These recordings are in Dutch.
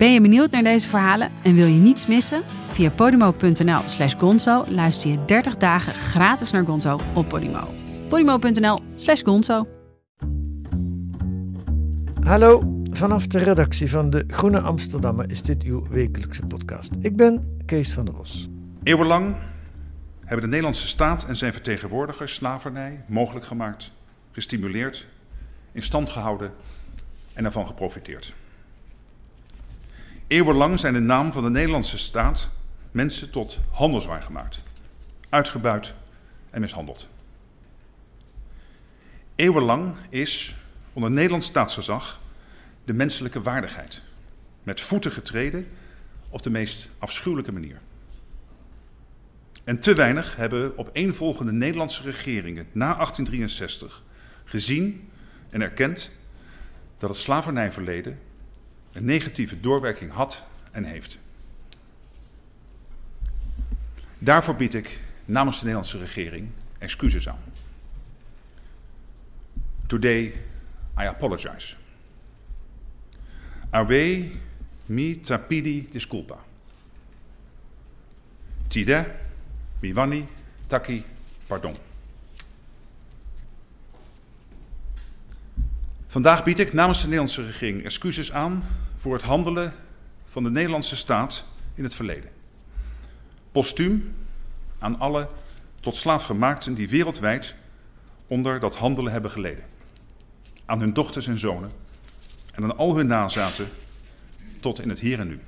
Ben je benieuwd naar deze verhalen en wil je niets missen? Via podimo.nl slash gonzo luister je 30 dagen gratis naar Gonzo op Podimo. podimo.nl slash gonzo Hallo, vanaf de redactie van de Groene Amsterdammer is dit uw wekelijkse podcast. Ik ben Kees van der Bos. Eeuwenlang hebben de Nederlandse staat en zijn vertegenwoordigers slavernij mogelijk gemaakt, gestimuleerd, in stand gehouden en ervan geprofiteerd. Eeuwenlang zijn de naam van de Nederlandse staat mensen tot handelswaar gemaakt, uitgebuit en mishandeld. Eeuwenlang is onder Nederlands staatsgezag de menselijke waardigheid met voeten getreden op de meest afschuwelijke manier. En te weinig hebben opeenvolgende Nederlandse regeringen na 1863 gezien en erkend dat het slavernijverleden een negatieve doorwerking had en heeft. Daarvoor bied ik namens de Nederlandse regering excuses aan. Today I apologize. Ave mi tapidi disculpa. Tide mi taki pardon. Vandaag bied ik namens de Nederlandse regering excuses aan voor het handelen van de Nederlandse staat in het verleden. Postuum aan alle tot slaafgemaakten die wereldwijd onder dat handelen hebben geleden. Aan hun dochters en zonen en aan al hun nazaten tot in het hier en nu.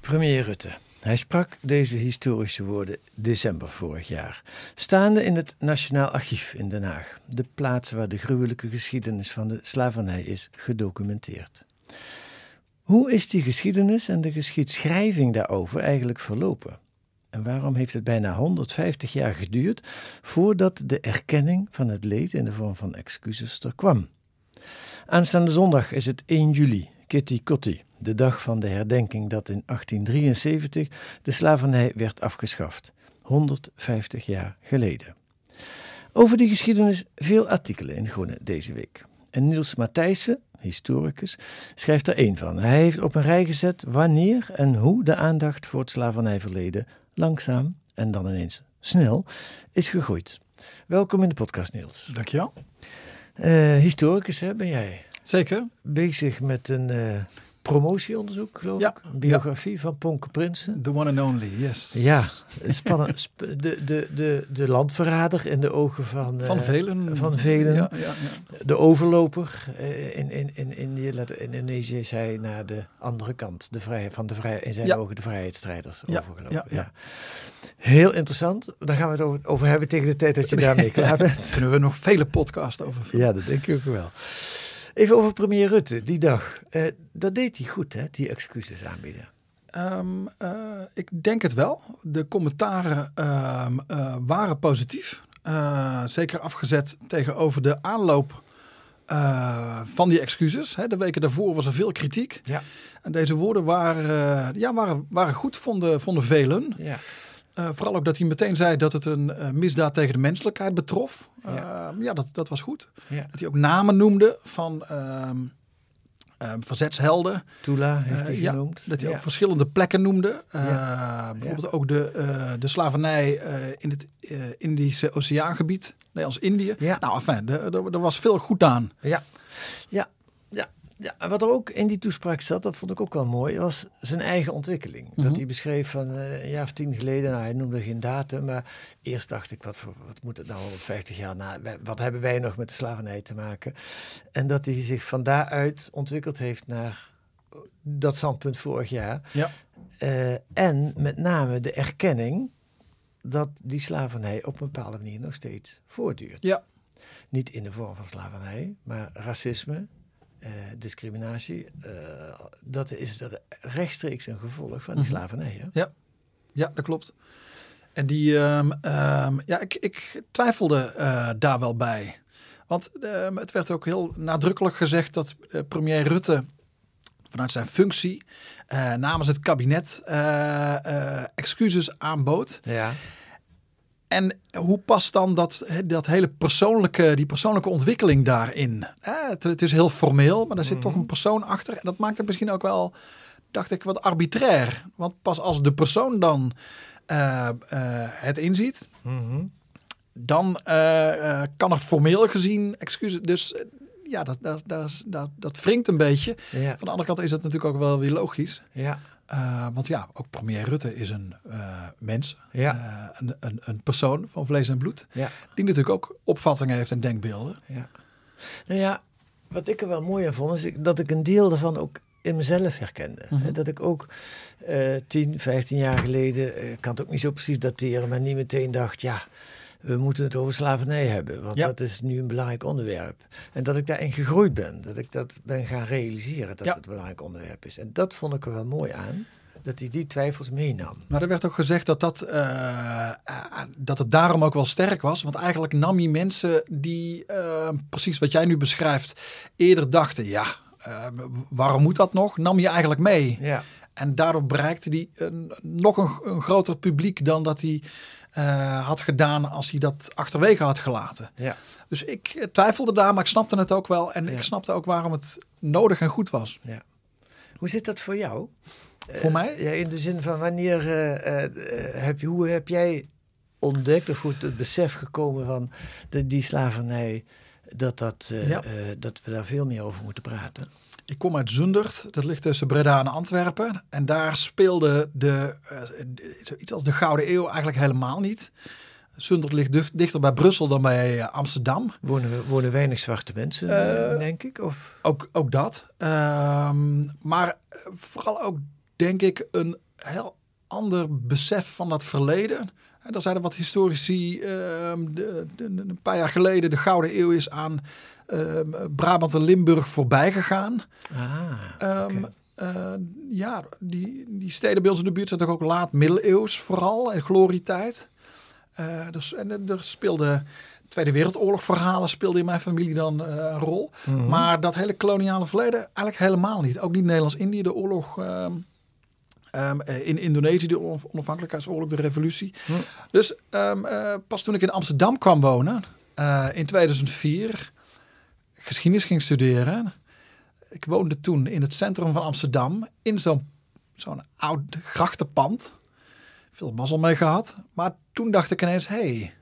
Premier Rutte. Hij sprak deze historische woorden december vorig jaar, staande in het Nationaal Archief in Den Haag, de plaats waar de gruwelijke geschiedenis van de slavernij is gedocumenteerd. Hoe is die geschiedenis en de geschiedschrijving daarover eigenlijk verlopen? En waarom heeft het bijna 150 jaar geduurd voordat de erkenning van het leed in de vorm van excuses er kwam? Aanstaande zondag is het 1 juli, Kitty Kotti, de dag van de herdenking dat in 1873 de slavernij werd afgeschaft, 150 jaar geleden. Over die geschiedenis veel artikelen in Groene deze week. En Niels Matthijssen, historicus, schrijft er één van. Hij heeft op een rij gezet wanneer en hoe de aandacht voor het slavernijverleden langzaam en dan ineens snel is gegroeid. Welkom in de podcast, Niels. Dankjewel. Uh, historicus hè, ben jij? Zeker. Bezig met een uh, promotieonderzoek, geloof ja. ik. Een biografie van Ponke Prinsen. The one and only, yes. Ja, spannend. de, de, de, de landverrader in de ogen van... Van velen. Van velen. Ja, ja, de overloper uh, in, in, in, in Indonesië is hij naar de andere kant. De vrij, van de vrij, in zijn ogen de vrijheidsstrijders overgelopen. ja. Heel interessant. Daar gaan we het over, over, hebben tegen de tijd dat je daarmee klaar bent. Kunnen we nog vele podcasts over Ja, dat denk ik ook wel. Even over premier Rutte, die dag. Uh, dat deed hij goed, hè, die excuses aanbieden. Um, uh, ik denk het wel. De commentaren uh, waren positief. zeker afgezet tegenover de aanloop van die excuses. Hè. De weken daarvoor was er veel kritiek. Ja. En deze woorden waren, ja, waren, waren goed, vonden, vonden velen. Ja. Uh, vooral ook dat hij meteen zei dat het een uh, misdaad tegen de menselijkheid betrof. Uh, ja, ja dat, dat was goed. Ja. Dat hij ook namen noemde van ehm, ehm, verzetshelden. Tula heeft hij ja, genoemd. Dat hij ja. ook verschillende plekken noemde. Bijvoorbeeld ook de, de slavernij in het Indische Oceaangebied, Nederlands-Indië. Nou, enfin, er was veel goed aan. Ja, ja. Ja. Wat er ook in die toespraak zat, dat vond ik ook wel mooi, was zijn eigen ontwikkeling. Dat Mhm. hij beschreef van uh, een jaar of tien geleden, nou, hij noemde geen datum, maar eerst dacht ik, wat, voor, wat moet het nou 150 jaar na, wat hebben wij nog met de slavernij te maken? En dat hij zich van daaruit ontwikkeld heeft naar dat standpunt vorig jaar. Ja. Uh, en met name de erkenning dat die slavernij op een bepaalde manier nog steeds voortduurt. Ja. Niet in de vorm van slavernij, maar racisme, eh, discriminatie, eh, dat is er rechtstreeks een gevolg van die Mhm. slavernij. Hè? Ja. Ja, dat klopt. En die, ehm, ehm, ja, ik, ik twijfelde eh, daar wel bij. Want ehm, het werd ook heel nadrukkelijk gezegd dat premier Rutte vanuit zijn functie namens het kabinet excuses aanbood. Ja. En hoe past dan dat, dat hele persoonlijke, die persoonlijke ontwikkeling daarin? Eh, het, het is heel formeel, maar er zit toch een persoon achter. En dat maakt het misschien ook wel, dacht ik, wat arbitrair. Want pas als de persoon dan eh, eh, het inziet, dan eh, kan er formeel gezien excuses. Dus ja, dat, dat, dat, dat, dat wringt een beetje. Ja. Van de andere kant is het natuurlijk ook wel weer logisch. Ja. Eh, want ja, ook premier Rutte is een eh, mens, Ja. Eh, een, een, een persoon van vlees en bloed, Ja. die natuurlijk ook opvattingen heeft en denkbeelden. Ja. Nou ja, wat ik er wel mooi aan vond, is dat ik een deel daarvan ook in mezelf herkende. Mhm. Dat ik ook eh 10, 15 jaar geleden, ik kan het ook niet zo precies dateren, maar niet meteen dacht, ja, we moeten het over slavernij hebben, want Ja. dat is nu een belangrijk onderwerp. En dat ik daarin gegroeid ben, dat ik dat ben gaan realiseren, dat Ja. het een belangrijk onderwerp is. En dat vond ik er wel mooi aan, dat hij die twijfels meenam. Maar er werd ook gezegd dat, dat, eh, eh, dat het daarom ook wel sterk was. Want eigenlijk nam hij mensen die, eh, precies wat jij nu beschrijft, eerder dachten, ja, waarom moet dat nog? Nam je eigenlijk mee. Ja, En daardoor bereikte hij een, nog een, een groter publiek dan dat hij eh, had gedaan als hij dat achterwege had gelaten. ja. Dus ik eh, twijfelde daar, maar ik snapte het ook wel. En Ja. ik snapte ook waarom het nodig en goed was. ja. Hoe zit dat voor jou? Voor mij? Ja, in de zin van wanneer eh, eh, heb je, hoe heb jij ontdekt of goed het besef gekomen van de, die slavernij, dat, dat, eh, Ja. eh, dat we daar veel meer over moeten praten? Ik kom uit Zundert, dat ligt tussen Breda en Antwerpen. En daar speelde de, eh, zoiets als de Gouden Eeuw eigenlijk helemaal niet. Zundert ligt dicht- dichter bij Brussel dan bij eh, Amsterdam. Wonen, we- wonen weinig zwarte mensen, Eh, denk ik? Of? Ook, ook dat. Ehm, maar vooral ook, denk ik, een heel ander besef van dat verleden. En daar zeiden wat historici ehm, de, een paar jaar geleden de Gouden Eeuw is aan Brabant en Limburg voorbij gegaan. Ah, Ehm, eh, ja, die, die steden bij ons in de buurt zijn toch ook laat middeleeuws vooral en glorietijd. Eh, dus, en er- er speelde Tweede Wereldoorlog verhalen speelde in mijn familie dan eh, een rol. Mhm. Maar dat hele koloniale verleden eigenlijk helemaal niet. Ook niet Nederlands-Indië, de oorlog ehm, ehm, eh, in Indonesië, de on- onafhankelijkheidsoorlog, de revolutie. Mhm. Dus ehm, eh, pas toen ik in Amsterdam kwam wonen, eh, in 2004, geschiedenis ging studeren. Ik woonde toen in het centrum van Amsterdam, in zo'n zo'n oud grachtenpand. Veel mazzel mee gehad. Maar toen dacht ik ineens, hé, hey,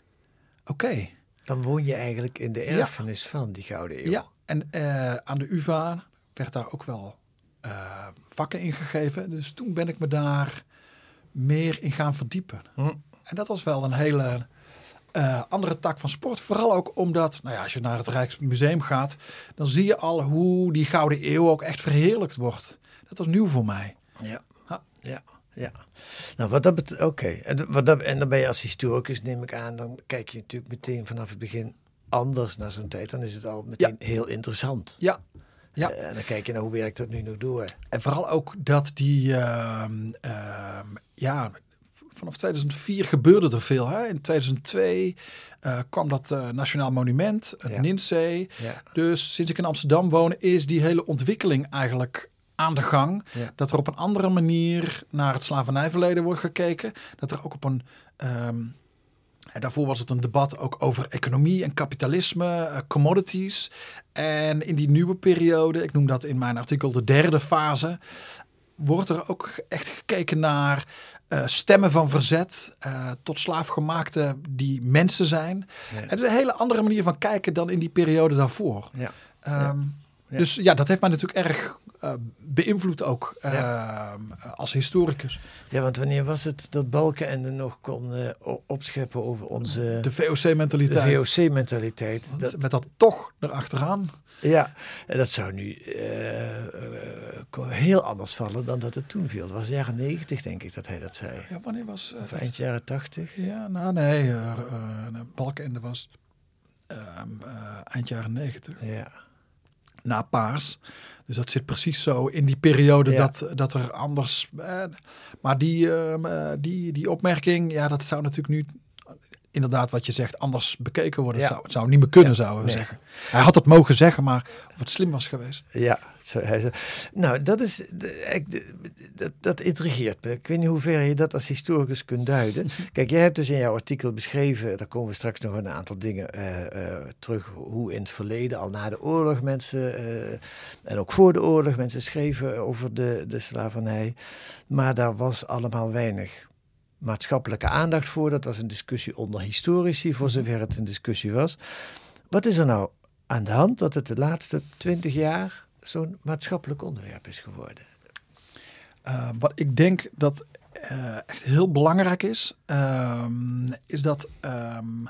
oké. Dan woon je eigenlijk in de erfenis van die Gouden Eeuw. Ja, en eh, aan de UvA werd daar ook wel eh, vakken in gegeven. Dus toen ben ik me daar meer in gaan verdiepen. Hm. En dat was wel een hele eh, andere tak van sport. Vooral ook omdat, nou ja, als je naar het Rijksmuseum gaat, dan zie je al hoe die Gouden Eeuw ook echt verheerlijkt wordt. Dat was nieuw voor mij. Ja. Ja. ja. Ja, nou wat dat betreft, oké. En, wat dat- en dan ben je als historicus, neem ik aan, dan kijk je natuurlijk meteen vanaf het begin anders naar zo'n tijd. Dan is het al meteen heel interessant. Ja, ja. Eh, en dan kijk je naar hoe werkt dat nu nog door. En vooral ook dat die, ehm, ehm, ja, vanaf 2004 gebeurde er veel. Hè? In 2002 eh, kwam dat eh, Nationaal Monument, het Ja. Dus sinds ik in Amsterdam woon, is die hele ontwikkeling eigenlijk aan de gang. Ja. Dat er op een andere manier naar het slavernijverleden wordt gekeken. Dat er ook op een. ehm, en daarvoor was het een debat ook over economie en kapitalisme, eh, commodities. En in die nieuwe periode, ik noem dat in mijn artikel de derde fase, wordt er ook echt gekeken naar eh, stemmen van verzet eh, tot slaafgemaakte die mensen zijn. Ja. Het is een hele andere manier van kijken dan in die periode daarvoor. Ja. Ehm, Ja. Dus ja, dat heeft mij natuurlijk erg eh, beïnvloed ook ehm, Ja. als historicus. ja, want wanneer was het dat Balkenende nog kon eh, opscheppen over onze De VOC-mentaliteit. VOC-mentaliteit? Dat, Met dat toch erachteraan. Ja, en dat zou nu eh, eh, heel anders vallen dan dat het toen viel. Het was jaren negentig, denk ik, dat hij dat zei. Ja, wanneer was... eh, Of dat- eind jaren tachtig. Ja, nou nee, eh eh, Balkenende was ehm, eh, eind jaren negentig. Ja. Na paars. Dus dat zit precies zo in die periode Ja. dat, dat er anders. eh, maar die, ehm, eh, die, die opmerking, ja, dat zou natuurlijk nu inderdaad wat je zegt anders bekeken worden. Ja. Zou, het zou niet meer kunnen, Ja, zouden we nee. zeggen. Hij had het mogen zeggen, maar of het slim was geweest. Ja, zo, hij zo. nou dat is, dat, dat intrigeert me. Ik weet niet hoe ver je dat als historicus kunt duiden. Kijk, jij hebt dus in jouw artikel beschreven, daar komen we straks nog een aantal dingen eh, eh, terug, hoe in het verleden, al na de oorlog mensen, eh, en ook voor de oorlog, mensen schreven over de, de slavernij. Maar daar was allemaal weinig maatschappelijke aandacht voor. Dat was een discussie onder historici, voor zover het een discussie was. Wat is er nou aan de hand dat het de laatste twintig jaar zo'n maatschappelijk onderwerp is geworden? Uh, wat ik denk dat uh, echt heel belangrijk is, um, is dat um,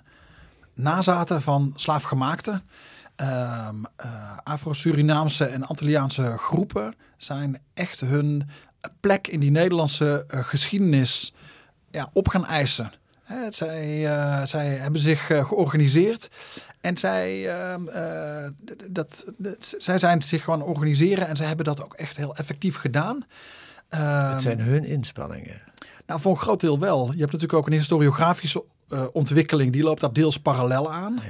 nazaten van slaafgemaakte, um, uh, Afro-Surinaamse en Antilliaanse groepen zijn echt hun plek in die Nederlandse geschiedenis ja, op gaan eisen. Hè, zij, uh, zij hebben zich uh, georganiseerd en zij, uh, dat, dat, zij zijn zich gaan organiseren en zij hebben dat ook echt heel effectief gedaan. Het zijn hun inspanningen. Nou, voor een groot deel wel. Je hebt natuurlijk ook een historiografische ontwikkeling, die loopt daar deels parallel aan.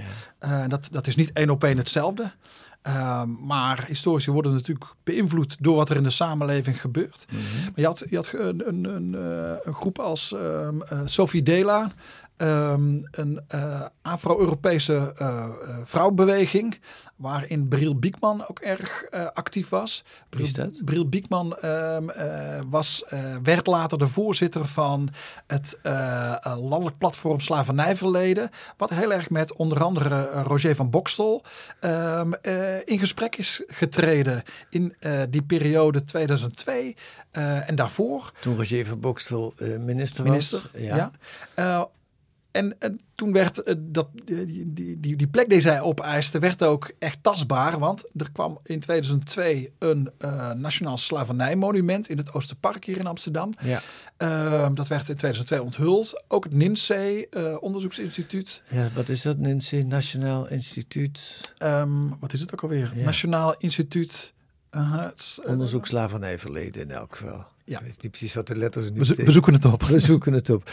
Ja. Uh, dat, dat is niet één op één hetzelfde. Uh, maar historici worden natuurlijk beïnvloed door wat er in de samenleving gebeurt. Mm -hmm. Maar je had, je had een, een, een, eh, een groep als um, Sophie Dela, um, een uh, Afro-Europese uh, vrouwbeweging, waarin Bril Biekman ook erg uh, actief was. Dat? Bril Biekman um, was, werd later de voorzitter van het landelijk platform Slavernijverleden, wat heel erg met onder andere Roger van Bokstel in gesprek is getreden in die periode 2002 en daarvoor. Toen Roger van Bokstel minister, minister was. Ja. ja. En, en, toen werd uh, dat, die, die, die, plek die zij opeiste, werd ook echt tastbaar. Want er kwam in 2002 een uh, nationaal slavernijmonument in het Oosterpark hier in Amsterdam. Ja. Uh, dat werd in 2002 onthuld. Ook het NINSEE uh, onderzoeksinstituut. Ja, wat is dat? NINSEE Nationaal Instituut? Um, wat is het ook alweer? Ja. Nationaal Instituut... Uh, het, Onderzoek slavernijverleden in elk geval. Ja. Ik weet niet precies wat de letters nu we, zo we zoeken het op. We zoeken het op.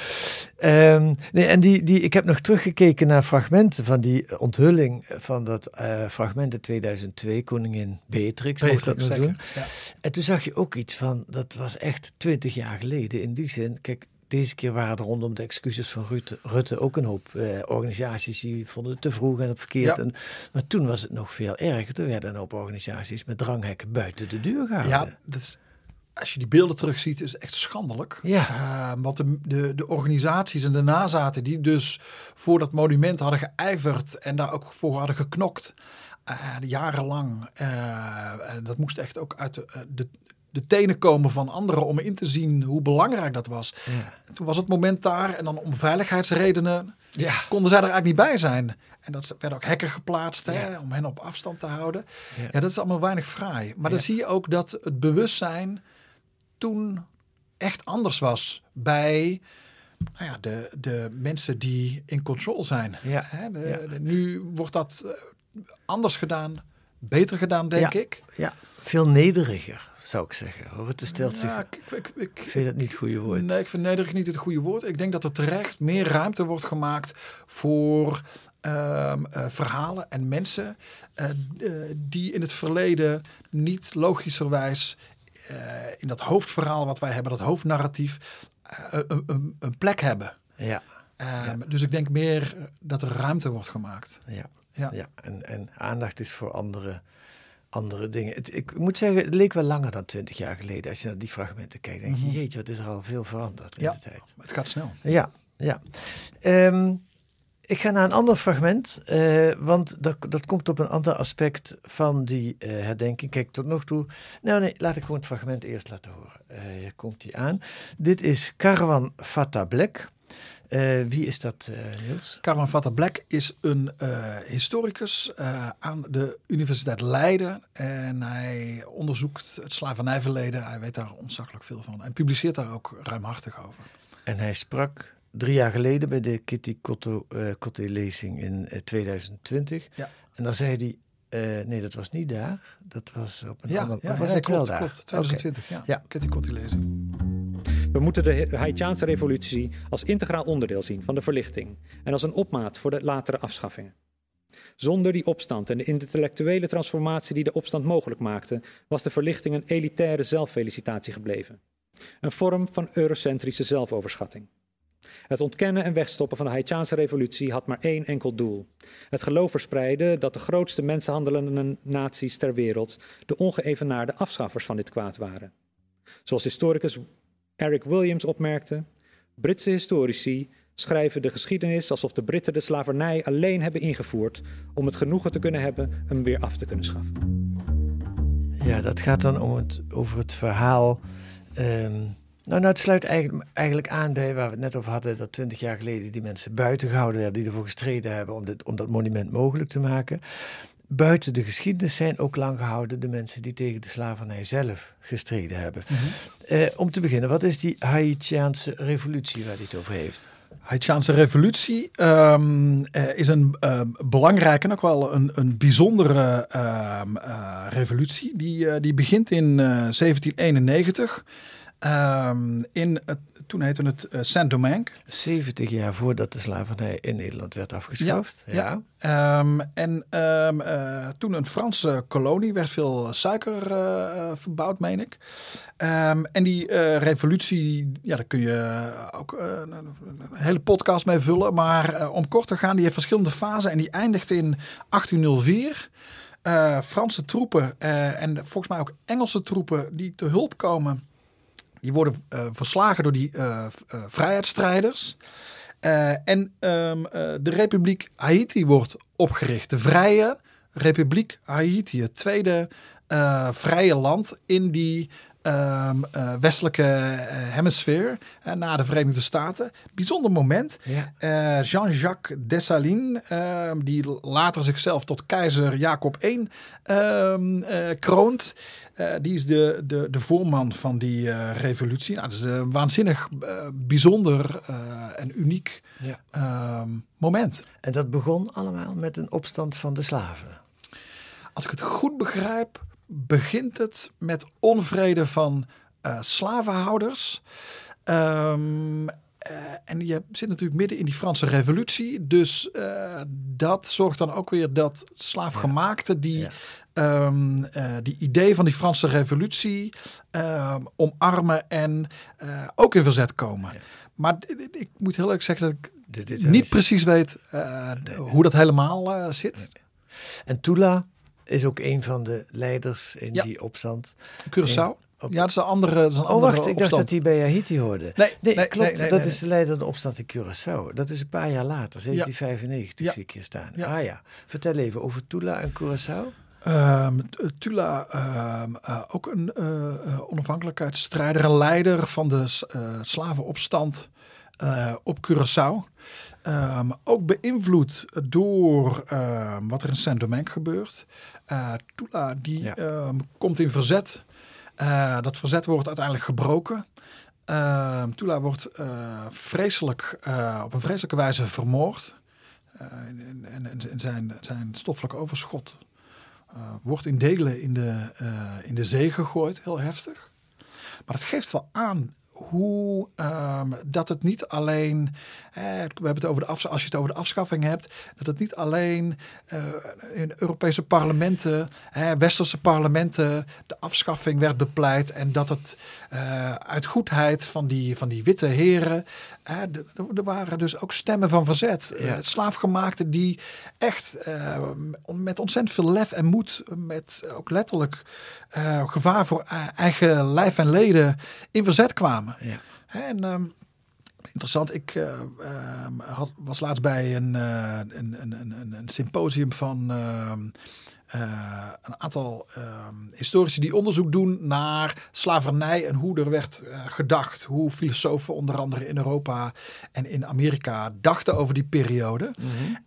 Um, nee, en die, die, ik heb nog teruggekeken naar fragmenten van die onthulling van dat uh, fragment in 2002, Koningin Beatrix, mocht dat nog doen. Ja. En toen zag je ook iets van, dat was echt twintig jaar geleden. In die zin, kijk, deze keer waren er rondom de excuses van Rutte, Rutte ook een hoop eh, organisaties die vonden het te vroeg en het verkeerd. Ja. En, maar toen was het nog veel erger. Toen werden een hoop organisaties met dranghekken buiten de deur gehouden. Ja, dat is, als je die beelden terugziet, is het echt schandelijk. Ja. Uh, wat de, de, de organisaties en de nazaten die dus voor dat monument hadden geijverd en daar ook voor hadden geknokt. Uh, jarenlang. Uh, en dat moest echt ook uit de, de, de tenen komen van anderen om in te zien hoe belangrijk dat was. Ja. En toen was het moment daar en dan om veiligheidsredenen Ja. konden zij er eigenlijk niet bij zijn. En dat werden ook hekken geplaatst hè, Ja. om hen op afstand te houden. Ja. Ja, dat is allemaal weinig fraai. Maar dan zie je ook dat het bewustzijn toen echt anders was bij nou ja, de, de mensen die in control zijn. Ja. Hè, de, Ja. de- nu wordt dat eh, anders gedaan, beter gedaan, denk Ja. ik. ja, veel nederiger zou ik zeggen. Hoor. Het stelt zich. Ja, ik, ik, ik, vind dat niet het goede woord. Nee, ik vind nederig niet het goede woord. Ik denk dat er terecht meer ruimte wordt gemaakt voor ehm, eh, verhalen en mensen eh, die in het verleden niet logischerwijs eh, in dat hoofdverhaal wat wij hebben, dat hoofdnarratief, eh, een, plek hebben. Ja, Ehm, Dus ik denk meer dat er ruimte wordt gemaakt. ja, Ja. ja. En, en aandacht is voor andere, andere dingen. Het, ik moet zeggen, het leek wel langer dan twintig jaar geleden. Als je naar die fragmenten kijkt, denk je, jeetje, wat is er al veel veranderd in Ja. de tijd. Het gaat snel. Ja, ja. Ehm, ik ga naar een ander fragment, eh, want dat, dat komt op een ander aspect van die eh, herdenking. Kijk, tot nog toe. Nou, nee, laat ik gewoon het fragment eerst laten horen. Eh, hier komt die aan. Dit is Caravan Fata Black. Eh, wie is dat, Niels? Carvan Vatta Black is een historicus aan de Universiteit Leiden. En hij onderzoekt het slavernijverleden. Hij weet daar ontzaglijk veel van. En publiceert daar ook ruimhartig over. En hij sprak drie jaar geleden bij de Kitty Kotte, eh, in eh, 2020. Ja. En dan zei hij, eh, nee, dat was niet daar. Dat was op een Ja, ander... ja, was ja, het wel daar? klopt. 2020, ja. Kortie lezen. We moeten de Haitiaanse revolutie als integraal onderdeel zien van de verlichting en als een opmaat voor de latere afschaffingen. Zonder die opstand en de intellectuele transformatie die de opstand mogelijk maakte, was de verlichting een elitaire zelffelicitatie gebleven. Een vorm van eurocentrische zelfoverschatting. Het ontkennen en wegstoppen van de Haitiaanse revolutie had maar één enkel doel. Het geloof verspreiden dat de grootste mensenhandelende naties ter wereld de ongeëvenaarde afschaffers van dit kwaad waren. Zoals historicus Eric Williams opmerkte, Britse historici schrijven de geschiedenis alsof de Britten de slavernij alleen hebben ingevoerd om het genoegen te kunnen hebben hem weer af te kunnen schaffen. Ja, dat gaat dan om het, over het verhaal. ehm, nou, nou, het sluit eigenlijk, eigenlijk aan bij waar we het net over hadden, dat twintig jaar geleden die mensen buiten gehouden werden, die ervoor gestreden hebben om, dit, om dat monument mogelijk te maken. Buiten de geschiedenis zijn ook lang gehouden de mensen die tegen de slavernij zelf gestreden hebben. Eh, om te beginnen, wat is die Haitiaanse revolutie waar hij het over heeft? Haitiaanse revolutie ehm, eh, is een ehm, belangrijke en ook wel een, een bijzondere ehm, eh, revolutie. Die, die begint in eh, 1791. Ehm, in het, toen heette het eh, Saint-Domingue. 70 jaar voordat de slavernij in Nederland werd afgeschaft. Ja. Ehm, en ehm, eh, toen een Franse kolonie werd veel suiker eh, verbouwd, meen ik. En die revolutie, ja, daar kun je ook een, hele podcast mee vullen. Maar om kort te gaan, die heeft verschillende fasen en die eindigt in 1804. Eh, Franse troepen en volgens mij ook Engelse troepen die te hulp komen. Die worden eh, verslagen door die eh, eh, vrijheidsstrijders. En ehm, eh, de Republiek Haiti wordt opgericht. De Vrije Republiek Haiti. Het tweede vrije land in die ehm, eh, westelijke hemisfeer. na de Verenigde Staten. Bijzonder moment. Ja. Jean-Jacques Dessalines, ehm, die later zichzelf tot keizer Jacob I kroont. Eh, die is de, de, de voorman van die eh, revolutie. Nou, dat is een waanzinnig eh, bijzonder en uniek Ja. ehm, moment. En dat begon allemaal met een opstand van de slaven. Als ik het goed begrijp, begint het met onvrede van slavenhouders. Ehm, eh, en je zit natuurlijk midden in die Franse revolutie. Dus dat zorgt dan ook weer dat slaafgemaakten die, Ja. Ehm, eh, die idee van die Franse revolutie ehm, omarmen en eh, ook in verzet komen. Maar ik moet heel eerlijk zeggen dat ik details. niet precies weet eh, hoe dat helemaal zit. En Tula is ook een van de leiders in Ja. die opstand. Curaçao? Op- Ja, dat is een andere, dat is een Oh, andere wacht, ik dacht opstand. dat hij bij Haiti hoorde. Nee, nee, klopt. nee, dat is de leider van de opstand in Curaçao. Dat is een paar jaar later, 1795 Ja. zie ik hier staan. Ja. Ah ja. Vertel even over Tula en Curaçao. Ehm, Tula, ehm, eh, ook een eh, eh, onafhankelijkheidsstrijder, een leider van de eh, slavenopstand eh, op Curaçao. Ehm, ook beïnvloed door wat er in Saint-Domingue gebeurt. Eh, Tula die Ja. komt in verzet. Eh, dat verzet wordt uiteindelijk gebroken. Tula wordt eh, vreselijk, eh, op een vreselijke wijze vermoord. Eh, en, en, zijn, zijn stoffelijk overschot eh, wordt in delen in de, eh, in de zee gegooid, heel heftig. Maar het geeft wel aan hoe ehm, dat het niet alleen, eh, we hebben het over de als je het over de afschaffing hebt, dat het niet alleen eh, in Europese parlementen, eh, westerse parlementen, de afschaffing werd bepleit en dat het eh, uit goedheid van die, van die witte heren, eh, er waren dus ook stemmen van verzet, Ja. eh, slaafgemaakten die echt eh, met ontzettend veel lef en moed, met ook letterlijk eh, gevaar voor e- eigen lijf en leden in verzet kwamen. Ja. En ehm, interessant, ik eh, ehm, had, was laatst bij een, een, een, een, een- een symposium van eh, een aantal ehm, historici die onderzoek doen naar slavernij en hoe er werd eh, gedacht. Hoe filosofen onder andere in Europa en in Amerika dachten over die periode.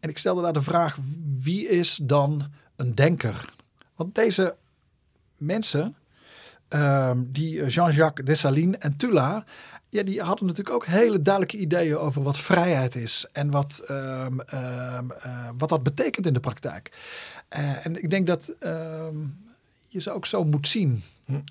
En ik stelde daar de vraag, wie is dan een denker? Want deze mensen ehm, die Jean-Jacques Dessalines en Tula, ja, die hadden natuurlijk ook hele duidelijke ideeën over wat vrijheid is en wat, ehm, eh, wat dat betekent in de praktijk. Eh, en ik denk dat ehm, je ze ook zo moet zien. Ehm,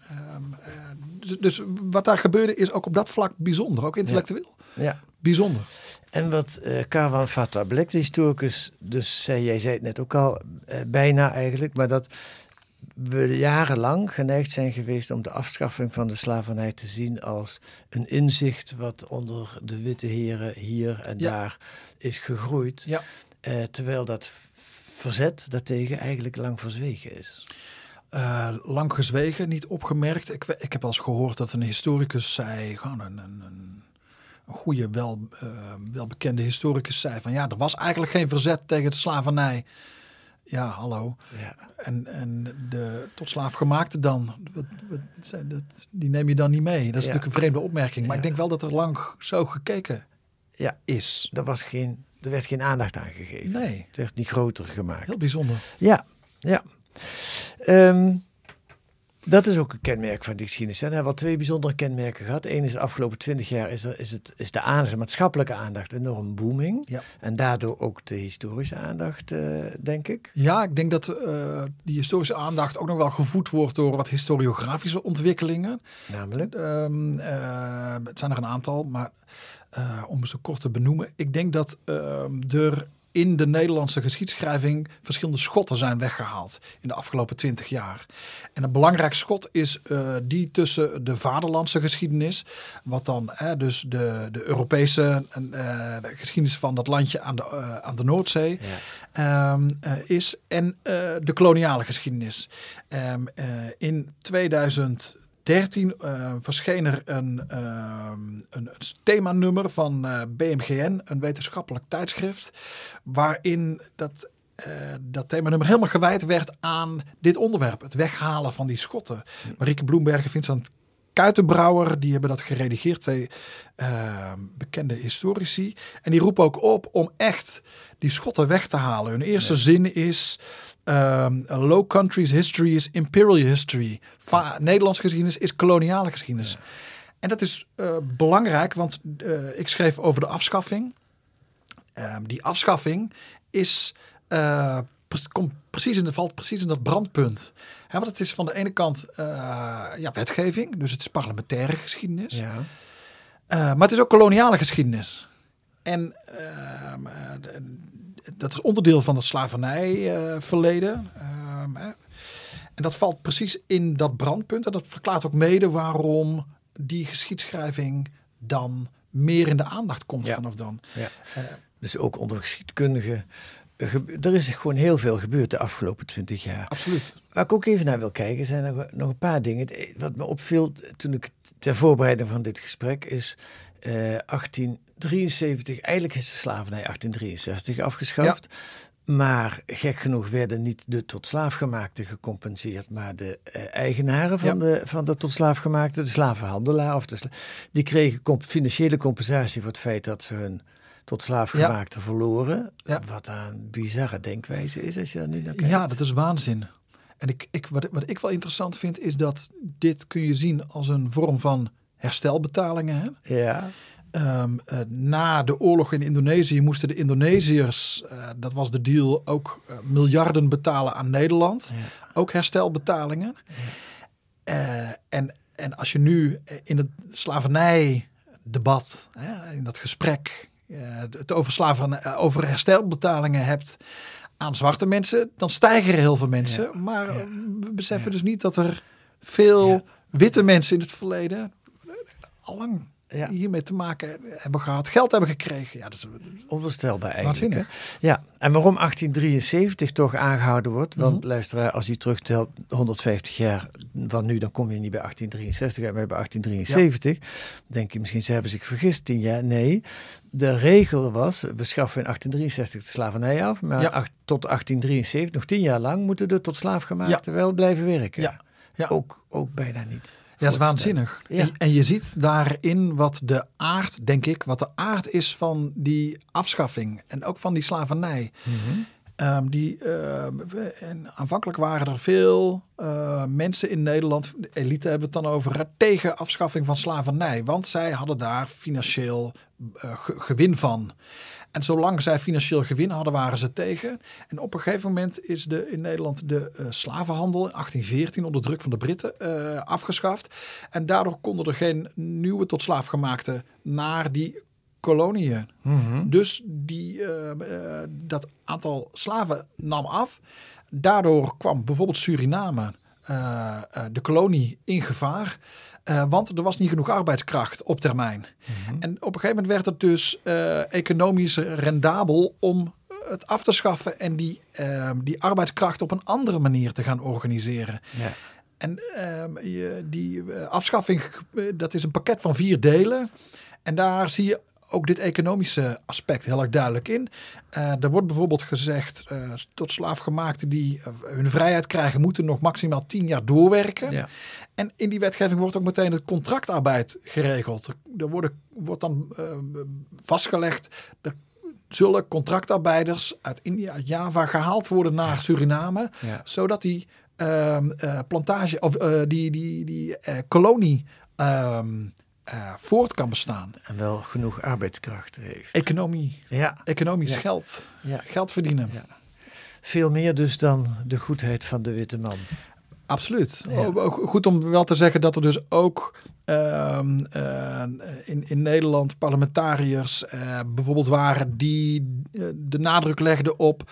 eh, dus, dus wat daar gebeurde is ook op dat vlak bijzonder, ook intellectueel. Ja. Bijzonder. En wat eh Karwan Fatah de historicus, dus zei, jij zei het net ook al, bijna eigenlijk, maar dat we jarenlang geneigd zijn geweest om de afschaffing van de slavernij te zien als een inzicht wat onder de witte heren hier en Ja. daar is gegroeid. Ja. Terwijl dat verzet daartegen eigenlijk lang verzwegen is. Eh, lang gezwegen, niet opgemerkt. Ik, ik heb wel eens gehoord dat een historicus zei, gewoon een, een, een, goede, wel, eh, welbekende historicus zei van ja, er was eigenlijk geen verzet tegen de slavernij. Ja, hallo. Ja. En, en de tot slaaf gemaakte dan, wat, dat, die neem je dan niet mee. Dat is Ja. natuurlijk een vreemde opmerking. Maar Ja. ik denk wel dat er lang zo gekeken Ja, is. er, was geen, er werd geen aandacht aan gegeven. Nee, Het werd niet groter gemaakt. heel bijzonder. Ja, ja. Ehm, dat is ook een kenmerk van die geschiedenis. En we hebben wel twee bijzondere kenmerken gehad. Eén is de afgelopen twintig jaar is, er, is, het, is de aandacht, de maatschappelijke aandacht enorm booming. Ja. En daardoor ook de historische aandacht, eh, denk ik. Ja, ik denk dat eh, die historische aandacht ook nog wel gevoed wordt door wat historiografische ontwikkelingen. Namelijk. Eh, het zijn er een aantal, maar om ze kort te benoemen. Ik denk dat ehm, er in de Nederlandse geschiedschrijving verschillende schotten zijn weggehaald in de afgelopen twintig jaar. En een belangrijk schot is eh, die tussen de vaderlandse geschiedenis, wat dan hè, dus de, de Europese eh, de geschiedenis van dat landje aan de, eh, aan de Noordzee ehm, eh, is, en de koloniale geschiedenis. Ehm, eh, in 2013 eh, verscheen er een, ehm, een, een themanummer van eh, BMGN, een wetenschappelijk tijdschrift, waarin dat, eh, dat themanummer helemaal gewijd werd aan dit onderwerp, het weghalen van die schotten. Marieke Bloemberg en Vincent Kuitenbrouwer, die hebben dat geredigeerd, twee eh, bekende historici. En die roepen ook op om echt die schotten weg te halen. Hun eerste zin is... ehm, Low Countries history is imperial history. Va Nederlandse geschiedenis is koloniale geschiedenis. En dat is eh, belangrijk, want eh, ik schreef over de afschaffing. Ehm, die afschaffing is, eh, komt precies in, valt precies in dat brandpunt. Want het is van de ene kant ja, wetgeving, dus het is parlementaire geschiedenis. Ja. Maar het is ook koloniale geschiedenis. En ehm, eh, de- dat is onderdeel van het slavernijverleden. Ehm, hè. en dat valt precies in dat brandpunt. En dat verklaart ook mede waarom die geschiedschrijving dan meer in de aandacht komt Ja. vanaf dan. ja. Dus ook onder geschiedkundigen. Er is gewoon heel veel gebeurd de afgelopen twintig jaar. absoluut. Waar ik ook even naar wil kijken, zijn er nog een paar dingen. Wat me opviel toen ik ter voorbereiding van dit gesprek is eh 1873. Eigenlijk is de slavernij 1863 afgeschaft. Maar gek genoeg werden niet de tot slaafgemaakte gecompenseerd, maar de eh, eigenaren van, Ja. de, van de tot slaafgemaakte, de slavenhandelaar, of de sla- die kregen comp- financiële compensatie voor het feit dat ze hun tot slaafgemaakte verloren. Ja. Wat een bizarre denkwijze is als je daar nu naar kijkt. Ja, dat is waanzin. En ik, ik, wat, wat ik wel interessant vind, is dat dit kun je zien als een vorm van herstelbetalingen. Hè? Ja, Ehm, eh, na de oorlog in Indonesië moesten de Indonesiërs, eh, dat was de deal, ook eh, miljarden betalen aan Nederland. Ook herstelbetalingen. En, en als je nu in het slavernijdebat, hè, in dat gesprek, het over, slavernij, over herstelbetalingen hebt aan zwarte mensen, dan stijgen er heel veel mensen. Maar we beseffen dus niet dat er veel witte mensen in het verleden allang Ja. hiermee te maken hebben gehad, geld hebben gekregen. Ja, dat is onvoorstelbaar eigenlijk. Hè? Ja, en waarom 1873 toch aangehouden wordt, want Mhm. luisteraar, als je terugtelt 150 jaar van nu, dan kom je niet bij 1863 uit, maar bij 1873. Denk je misschien, ze hebben zich vergist, tien jaar. Nee, de regel was, we schaffen in 1863 de slavernij af, maar Ja. acht- tot 1873, nog tien jaar lang, moeten de tot slaafgemaakte wel blijven werken. Ja, ja. Ook, ook bijna niet. Ja, dat is waanzinnig. Ja. En, en je ziet daarin wat de aard, denk ik, wat de aard is van die afschaffing en ook van die slavernij. Mhm. Ehm, die, ehm, en aanvankelijk waren er veel eh, mensen in Nederland, de elite hebben het dan over, tegen afschaffing van slavernij. Want zij hadden daar financieel eh, ge- gewin van. En zolang zij financieel gewin hadden, waren ze tegen. En op een gegeven moment is de, in Nederland de eh, slavenhandel in 1814 onder druk van de Britten eh, afgeschaft. En daardoor konden er geen nieuwe tot slaafgemaakte naar die koloniën. Dus die, eh, dat aantal slaven nam af. Daardoor kwam bijvoorbeeld Suriname, de kolonie, in gevaar. Eh, want er was niet genoeg arbeidskracht op termijn. En op een gegeven moment werd het dus eh, economisch rendabel om het af te schaffen en die, eh, die arbeidskracht op een andere manier te gaan organiseren. Ja. En ehm, je, die eh, afschaffing, dat is een pakket van vier delen. En daar zie je ook dit economische aspect heel erg duidelijk in. Eh, er wordt bijvoorbeeld gezegd, eh, tot slaafgemaakten die eh, hun vrijheid krijgen, moeten nog maximaal tien jaar doorwerken. Ja. En in die wetgeving wordt ook meteen het contractarbeid geregeld. Er, worden, wordt dan vastgelegd, er zullen contractarbeiders uit India, uit Java gehaald worden naar Suriname, Ja. zodat die ehm, eh, plantage of die, die, die eh, kolonie eh, voort kan bestaan. En wel genoeg arbeidskracht heeft. Economie, ja, economisch Ja. geld, Ja. geld verdienen. Ja. veel meer dus dan de goedheid van de witte man. Absoluut. Ja. Ook, ook goed om wel te zeggen dat er dus ook ehm, eh, in, in Nederland parlementariërs eh, bijvoorbeeld waren die eh, de nadruk legden op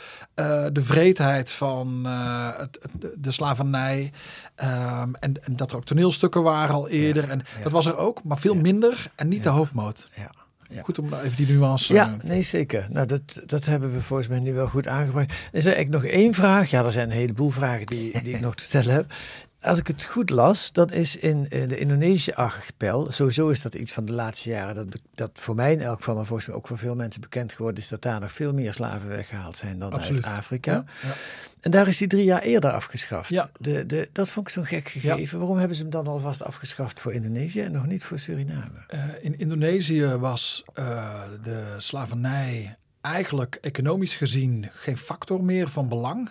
de vreedheid van het, de slavernij. Ehm, en, en dat er ook toneelstukken waren al eerder. En ja. dat was er ook, maar veel minder en niet de hoofdmoot. Ja. Ja. Goed om daar even die nuance. Ja, eh, nee, zeker. Nou, dat, dat hebben we volgens mij nu wel goed aangebracht. Er is er eigenlijk nog één vraag. Ja, er zijn een heleboel vragen die, die ik nog te stellen heb. Als ik het goed las, dan is in eh, de Indonesië-archipel, sowieso is dat iets van de laatste jaren, dat, dat voor mij in elk geval, maar volgens mij ook voor veel mensen bekend geworden is, dat daar nog veel meer slaven weggehaald zijn dan Absoluut. uit Afrika. Ja, ja. En daar is die drie jaar eerder afgeschaft. Ja. De, de, dat vond ik zo'n gek gegeven. Waarom hebben ze hem dan alvast afgeschaft voor Indonesië en nog niet voor Suriname? Eh, in Indonesië was eh, de slavernij eigenlijk economisch gezien geen factor meer van belang.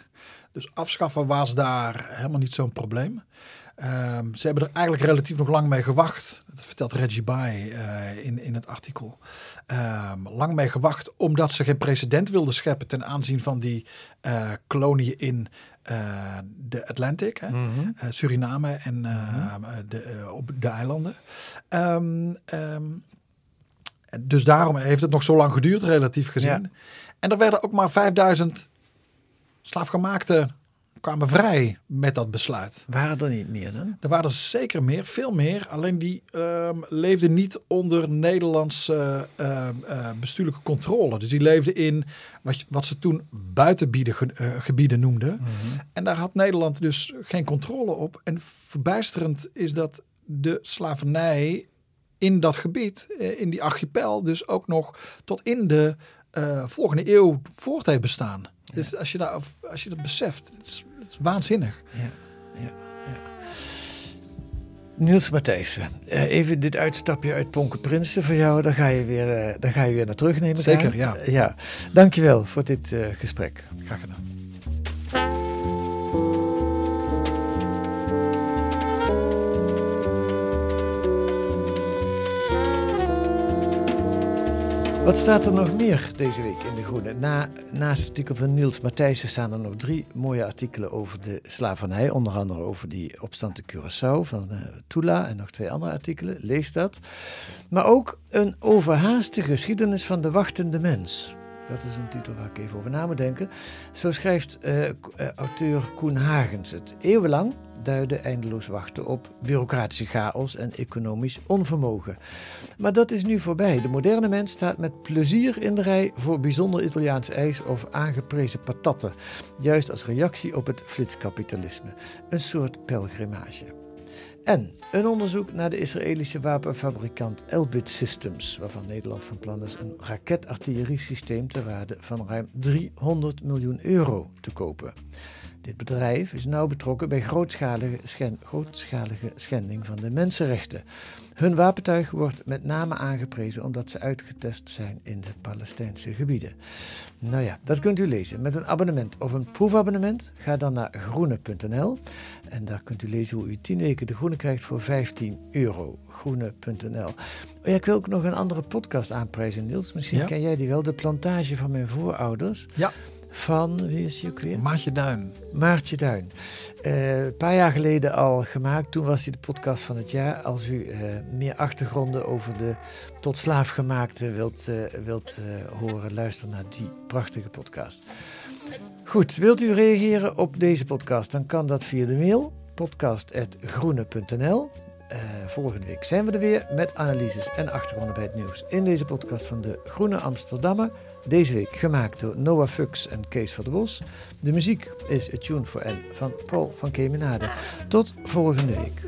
Dus afschaffen was daar helemaal niet zo'n probleem. Ehm, ze hebben er eigenlijk relatief nog lang mee gewacht. Dat vertelt Reggie Bai eh, in, in het artikel. Ehm, lang mee gewacht omdat ze geen precedent wilden scheppen ten aanzien van die eh koloniën in eh, de Atlantic, hè? Eh, Suriname en eh, de, eh, op de eilanden. Ehm, ehm, en dus daarom heeft het nog zo lang geduurd, relatief gezien. Ja. En er werden ook maar 5000 slaafgemaakten kwamen vrij met dat besluit. Waren er niet meer dan? Er waren er zeker meer, veel meer. Alleen die ehm, leefden niet onder Nederlandse ehm, eh, bestuurlijke controle. Dus die leefden in wat, wat ze toen buitengebieden eh, gebieden noemden. En daar had Nederland dus geen controle op. En verbijsterend is dat de slavernij in dat gebied, eh, in die archipel, dus ook nog tot in de volgende eeuw voort heeft bestaan. Dus als je, als je dat beseft, het is, het is waanzinnig. Ja, ja, ja. Niels Matthijssen, eh, even dit uitstapje uit Prinsen voor jou. Daar ga je weer, eh, daar ga je weer naar terug nemen. Zeker, ja. ja. Dankjewel voor dit eh, gesprek. Graag gedaan. Wat staat er nog meer deze week in De Groene? Na, naast het artikel van Niels Matthijssen staan er nog drie mooie artikelen over de slavernij. Onder andere over die opstand te Curaçao van eh, Tula en nog twee andere artikelen. Lees dat. Maar ook een overhaaste geschiedenis van de wachtende mens. Dat is een titel waar ik even over na moet denken. Zo schrijft eh, eh, auteur Koen Hagens het. Eeuwenlang duiden eindeloos wachten op bureaucratische chaos en economisch onvermogen. Maar dat is nu voorbij. De moderne mens staat met plezier in de rij voor bijzonder Italiaans ijs of aangeprezen patatten. Juist als reactie op het flitskapitalisme. Een soort pelgrimage. En een onderzoek naar de Israëlische wapenfabrikant Elbit Systems, waarvan Nederland van plan is een raketartilleriesysteem ter waarde van ruim 300 miljoen euro te kopen. Dit bedrijf is nauw betrokken bij grootschalige, schen- grootschalige schending van de mensenrechten. Hun wapentuig wordt met name aangeprezen omdat ze uitgetest zijn in de Palestijnse gebieden. Nou ja, dat kunt u lezen met een abonnement of een proefabonnement. Ga dan naar groene.nl en daar kunt u lezen hoe u 10 weken de groene krijgt voor 15 euro. Groene.nl. Oh ja, ik wil ook nog een andere podcast aanprijzen, Niels. Misschien Ja. ken jij die wel. De plantage van mijn voorouders. Ja. Van, wie is ook weer? Maatje Duin. Maartje Duin. Eh, een paar jaar geleden al gemaakt. Toen was hij de podcast van het jaar. Als u eh, meer achtergronden over de tot slaafgemaakte wilt, eh, wilt horen, luister naar die prachtige podcast. Goed, wilt u reageren op deze podcast? Dan kan dat via de mail podcast.groene.nl. Volgende week zijn we er weer met analyses en achtergronden bij het nieuws in deze podcast van de Groene Amsterdammer. Deze week gemaakt door Noah Fuchs en Kees van der Bos. De muziek is A Tune for N van Paul van Kemenade. Tot volgende week.